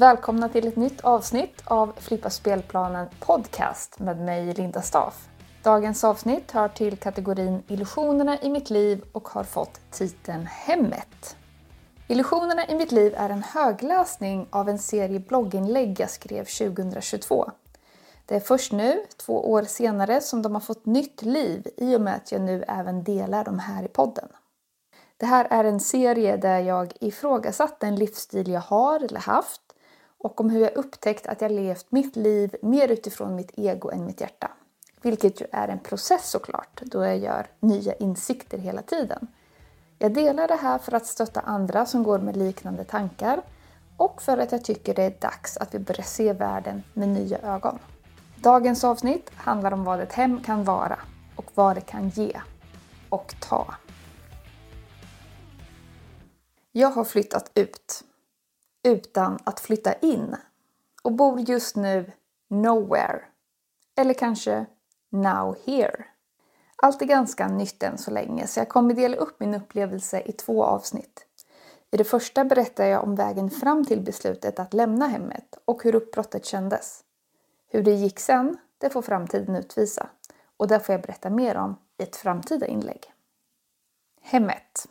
Välkomna till ett nytt avsnitt av Flippa spelplanen podcast med mig Linda Staff. Dagens avsnitt hör till kategorin Illusionerna i mitt liv och har fått titeln Hemmet. Illusionerna i mitt liv är en högläsning av en serie blogginlägg jag skrev 2022. Det är först nu, två år senare, som de har fått nytt liv i och med att jag nu även delar dem här i podden. Det här är en serie där jag ifrågasatt den livsstil jag har eller haft och om hur jag upptäckt att jag levt mitt liv mer utifrån mitt ego än mitt hjärta. Vilket ju är en process såklart, då jag gör nya insikter hela tiden. Jag delar det här för att stötta andra som går med liknande tankar och för att jag tycker det är dags att vi börjar se världen med nya ögon. Dagens avsnitt handlar om vad ett hem kan vara och vad det kan ge och ta. Jag har flyttat ut utan att flytta in och bor just nu nowhere. Eller kanske now here. Allt är ganska nytt än så länge så jag kommer dela upp min upplevelse i två avsnitt. I det första berättar jag om vägen fram till beslutet att lämna hemmet och hur uppbrottet kändes. Hur det gick sen, det får framtiden utvisa och det får jag berätta mer om i ett framtida inlägg. Hemmet.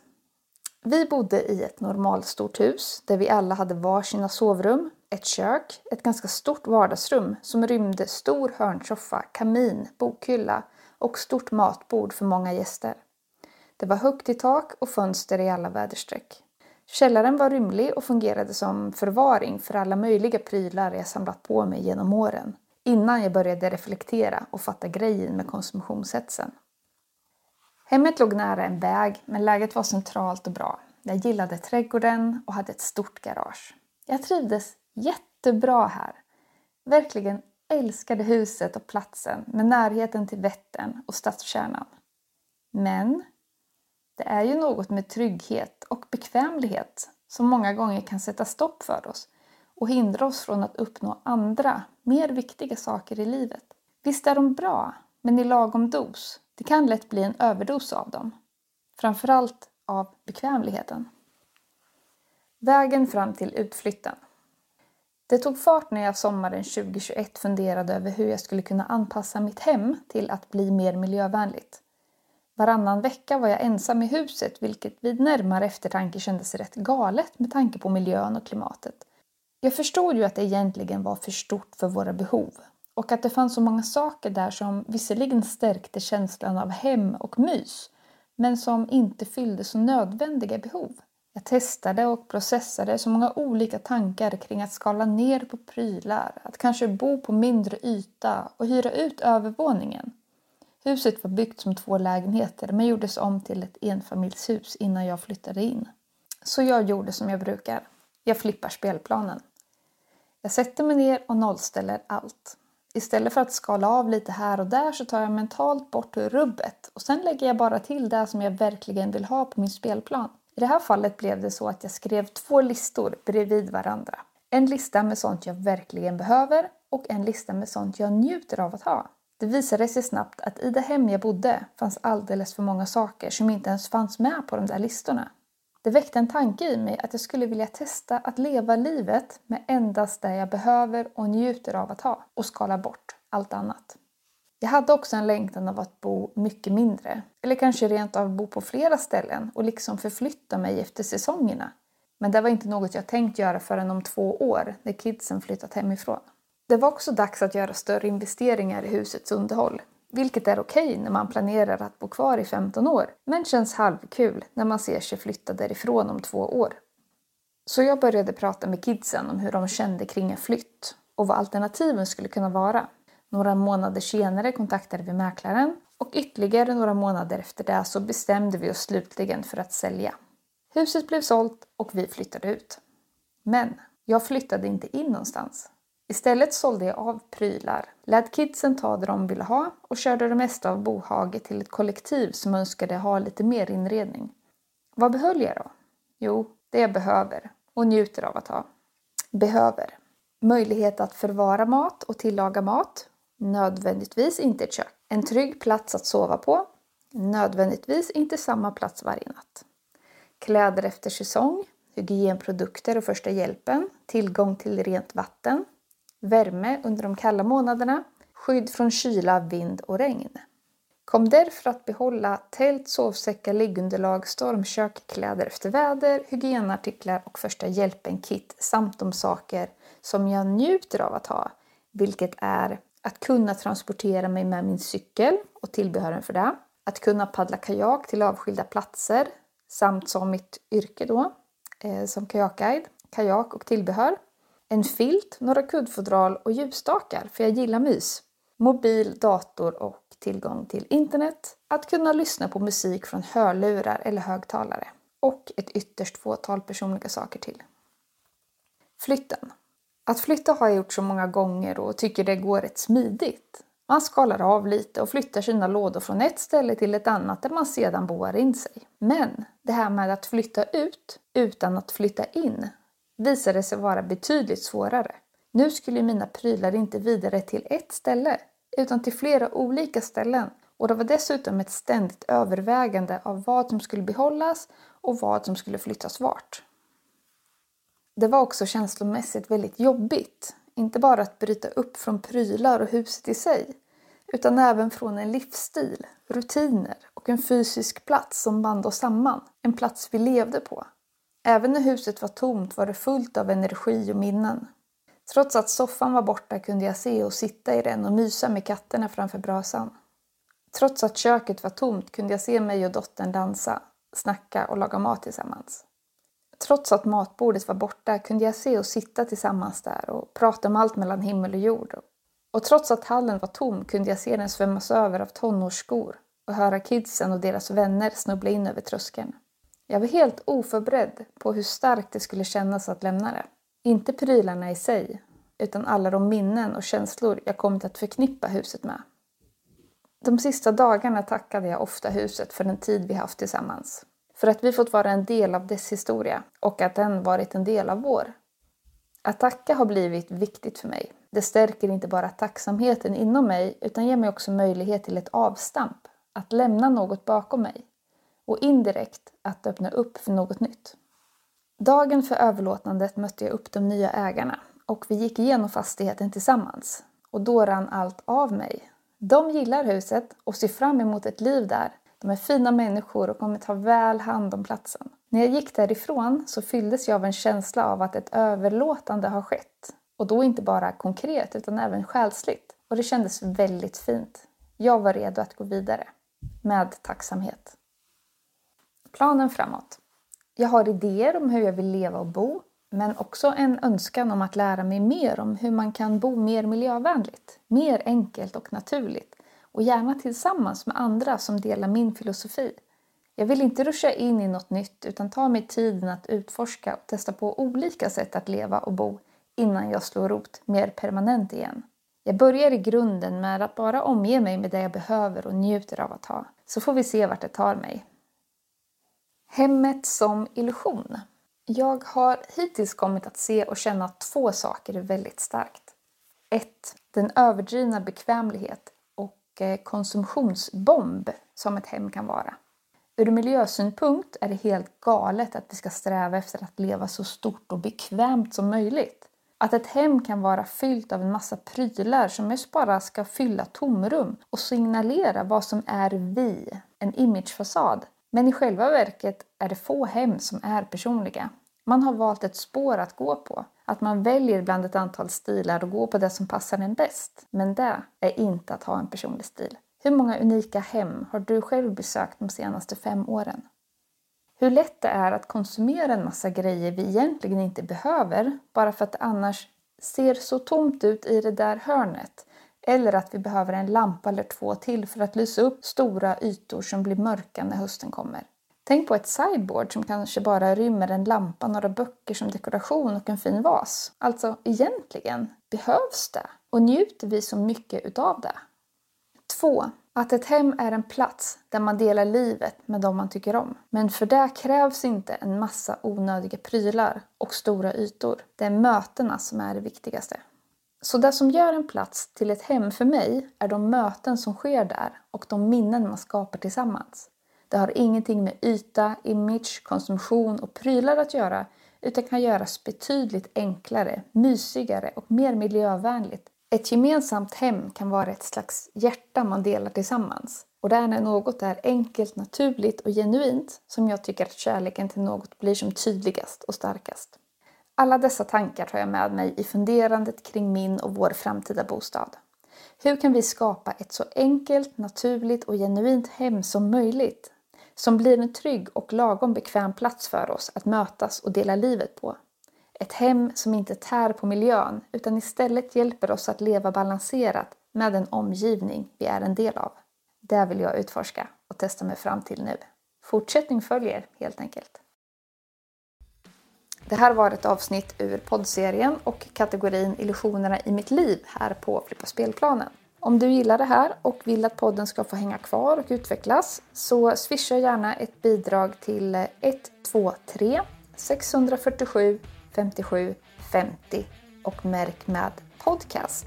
Vi bodde i ett normalstort hus där vi alla hade varsina sovrum, ett kök, ett ganska stort vardagsrum som rymde stor hörnsoffa, kamin, bokhylla och stort matbord för många gäster. Det var högt i tak och fönster i alla väderstreck. Källaren var rymlig och fungerade som förvaring för alla möjliga prylar jag samlat på mig genom åren innan jag började reflektera och fatta grejen med konsumtionshetsen. Hemmet låg nära en väg, men läget var centralt och bra. Jag gillade trädgården och hade ett stort garage. Jag trivdes jättebra här. Verkligen älskade huset och platsen med närheten till Vättern och stadskärnan. Men det är ju något med trygghet och bekvämlighet som många gånger kan sätta stopp för oss och hindra oss från att uppnå andra, mer viktiga saker i livet. Visst är de bra, men i lagom dos. Det kan lätt bli en överdos av dem. Framförallt av bekvämligheten. Vägen fram till utflytten. Det tog fart när jag sommaren 2021 funderade över hur jag skulle kunna anpassa mitt hem till att bli mer miljövänligt. Varannan vecka var jag ensam i huset vilket vid närmare eftertanke kändes rätt galet med tanke på miljön och klimatet. Jag förstod ju att det egentligen var för stort för våra behov och att det fanns så många saker där som visserligen stärkte känslan av hem och mys men som inte fyllde så nödvändiga behov. Jag testade och processade så många olika tankar kring att skala ner på prylar, att kanske bo på mindre yta och hyra ut övervåningen. Huset var byggt som två lägenheter men gjordes om till ett enfamiljshus innan jag flyttade in. Så jag gjorde som jag brukar. Jag flippar spelplanen. Jag sätter mig ner och nollställer allt. Istället för att skala av lite här och där så tar jag mentalt bort rubbet och sen lägger jag bara till det som jag verkligen vill ha på min spelplan. I det här fallet blev det så att jag skrev två listor bredvid varandra. En lista med sånt jag verkligen behöver och en lista med sånt jag njuter av att ha. Det visade sig snabbt att i det hem jag bodde fanns alldeles för många saker som inte ens fanns med på de där listorna. Det väckte en tanke i mig att jag skulle vilja testa att leva livet med endast det jag behöver och njuter av att ha och skala bort allt annat. Jag hade också en längtan av att bo mycket mindre, eller kanske rent av bo på flera ställen och liksom förflytta mig efter säsongerna. Men det var inte något jag tänkt göra förrän om två år, när kidsen flyttat hemifrån. Det var också dags att göra större investeringar i husets underhåll, vilket är okej okay när man planerar att bo kvar i 15 år, men känns halvkul när man ser sig flytta därifrån om två år. Så jag började prata med kidsen om hur de kände kring en flytt och vad alternativen skulle kunna vara. Några månader senare kontaktade vi mäklaren och ytterligare några månader efter det så bestämde vi oss slutligen för att sälja. Huset blev sålt och vi flyttade ut. Men jag flyttade inte in någonstans. Istället sålde jag av prylar, lät kidsen ta det de ville ha och körde det mesta av bohaget till ett kollektiv som önskade ha lite mer inredning. Vad behöll jag då? Jo, det jag behöver och njuter av att ha. Behöver. Möjlighet att förvara mat och tillaga mat. Nödvändigtvis inte ett kök. En trygg plats att sova på. Nödvändigtvis inte samma plats varje natt. Kläder efter säsong. hygienprodukter och första hjälpen, tillgång till rent vatten, värme under de kalla månaderna, skydd från kyla, vind och regn. Kom därför att behålla tält, sovsäckar, liggunderlag, stormkök, kläder efter väder, hygienartiklar och första hjälpen-kit samt de saker som jag njuter av att ha, vilket är att kunna transportera mig med min cykel och tillbehören för det, att kunna paddla kajak till avskilda platser samt som mitt yrke då, eh, som kajakguide, kajak och tillbehör, en filt, några kuddfodral och ljusstakar, för jag gillar mys, mobil, dator och tillgång till internet, att kunna lyssna på musik från hörlurar eller högtalare och ett ytterst fåtal personliga saker till. Flytten. Att flytta har jag gjort så många gånger och tycker det går rätt smidigt. Man skalar av lite och flyttar sina lådor från ett ställe till ett annat där man sedan boar in sig. Men det här med att flytta ut utan att flytta in visade sig vara betydligt svårare. Nu skulle mina prylar inte vidare till ett ställe utan till flera olika ställen och det var dessutom ett ständigt övervägande av vad som skulle behållas och vad som skulle flyttas vart. Det var också känslomässigt väldigt jobbigt. Inte bara att bryta upp från prylar och huset i sig, utan även från en livsstil, rutiner och en fysisk plats som band oss samman. En plats vi levde på. Även när huset var tomt var det fullt av energi och minnen. Trots att soffan var borta kunde jag se och sitta i den och mysa med katterna framför brasan. Trots att köket var tomt kunde jag se mig och dottern dansa, snacka och laga mat tillsammans. Trots att matbordet var borta kunde jag se och sitta tillsammans där och prata om allt mellan himmel och jord. Och trots att hallen var tom kunde jag se den svämmas över av tonårsskor och höra kidsen och deras vänner snubbla in över tröskeln. Jag var helt oförberedd på hur starkt det skulle kännas att lämna det. Inte prylarna i sig, utan alla de minnen och känslor jag kommit att förknippa huset med. De sista dagarna tackade jag ofta huset för den tid vi haft tillsammans. För att vi fått vara en del av dess historia och att den varit en del av vår. Att tacka har blivit viktigt för mig. Det stärker inte bara tacksamheten inom mig utan ger mig också möjlighet till ett avstamp, att lämna något bakom mig och indirekt att öppna upp för något nytt. Dagen för överlåtandet mötte jag upp de nya ägarna och vi gick igenom fastigheten tillsammans. Och då rann allt av mig. De gillar huset och ser fram emot ett liv där. De är fina människor och kommer ta väl hand om platsen. När jag gick därifrån så fylldes jag av en känsla av att ett överlåtande har skett. Och då inte bara konkret utan även själsligt. Och det kändes väldigt fint. Jag var redo att gå vidare. Med tacksamhet. Planen framåt. Jag har idéer om hur jag vill leva och bo, men också en önskan om att lära mig mer om hur man kan bo mer miljövänligt, mer enkelt och naturligt och gärna tillsammans med andra som delar min filosofi. Jag vill inte ruscha in i något nytt utan ta mig tiden att utforska och testa på olika sätt att leva och bo innan jag slår rot mer permanent igen. Jag börjar i grunden med att bara omge mig med det jag behöver och njuter av att ha, så får vi se vart det tar mig. Hemmet som illusion. Jag har hittills kommit att se och känna två saker väldigt starkt. 1. Den överdrivna bekvämlighet och eh, konsumtionsbomb som ett hem kan vara. Ur miljösynpunkt är det helt galet att vi ska sträva efter att leva så stort och bekvämt som möjligt. Att ett hem kan vara fyllt av en massa prylar som mest bara ska fylla tomrum och signalera vad som är vi, en imagefasad, men i själva verket är det få hem som är personliga. Man har valt ett spår att gå på. Att man väljer bland ett antal stilar och går på det som passar en bäst. Men det är inte att ha en personlig stil. Hur många unika hem har du själv besökt de senaste fem åren? Hur lätt det är att konsumera en massa grejer vi egentligen inte behöver bara för att det annars ser så tomt ut i det där hörnet eller att vi behöver en lampa eller två till för att lysa upp stora ytor som blir mörka när hösten kommer. Tänk på ett sideboard som kanske bara rymmer en lampa, några böcker som dekoration och en fin vas. Alltså, egentligen, behövs det? Och njuter vi så mycket utav det? 2. Att ett hem är en plats där man delar livet med de man tycker om. Men för det krävs inte en massa onödiga prylar och stora ytor. Det är mötena som är det viktigaste. Så det som gör en plats till ett hem för mig är de möten som sker där och de minnen man skapar tillsammans. Det har ingenting med yta, image, konsumtion och prylar att göra utan kan göras betydligt enklare, mysigare och mer miljövänligt. Ett gemensamt hem kan vara ett slags hjärta man delar tillsammans. Och det är när något är enkelt, naturligt och genuint som jag tycker att kärleken till något blir som tydligast och starkast. Alla dessa tankar tar jag med mig i funderandet kring min och vår framtida bostad. Hur kan vi skapa ett så enkelt, naturligt och genuint hem som möjligt? Som blir en trygg och lagom bekväm plats för oss att mötas och dela livet på. Ett hem som inte tär på miljön utan istället hjälper oss att leva balanserat med den omgivning vi är en del av. Det vill jag utforska och testa mig fram till nu. Fortsättning följer helt enkelt. Det här var ett avsnitt ur poddserien och kategorin Illusionerna i mitt liv här på Flippa spelplanen. Om du gillar det här och vill att podden ska få hänga kvar och utvecklas så swisha gärna ett bidrag till 123 647 57 50 och märk med podcast.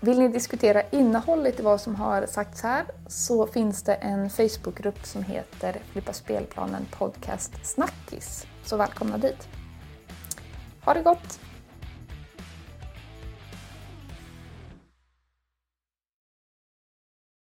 Vill ni diskutera innehållet i vad som har sagts här så finns det en Facebookgrupp som heter Flippa spelplanen podcast Snackis. Så välkomna dit! Ha det gott!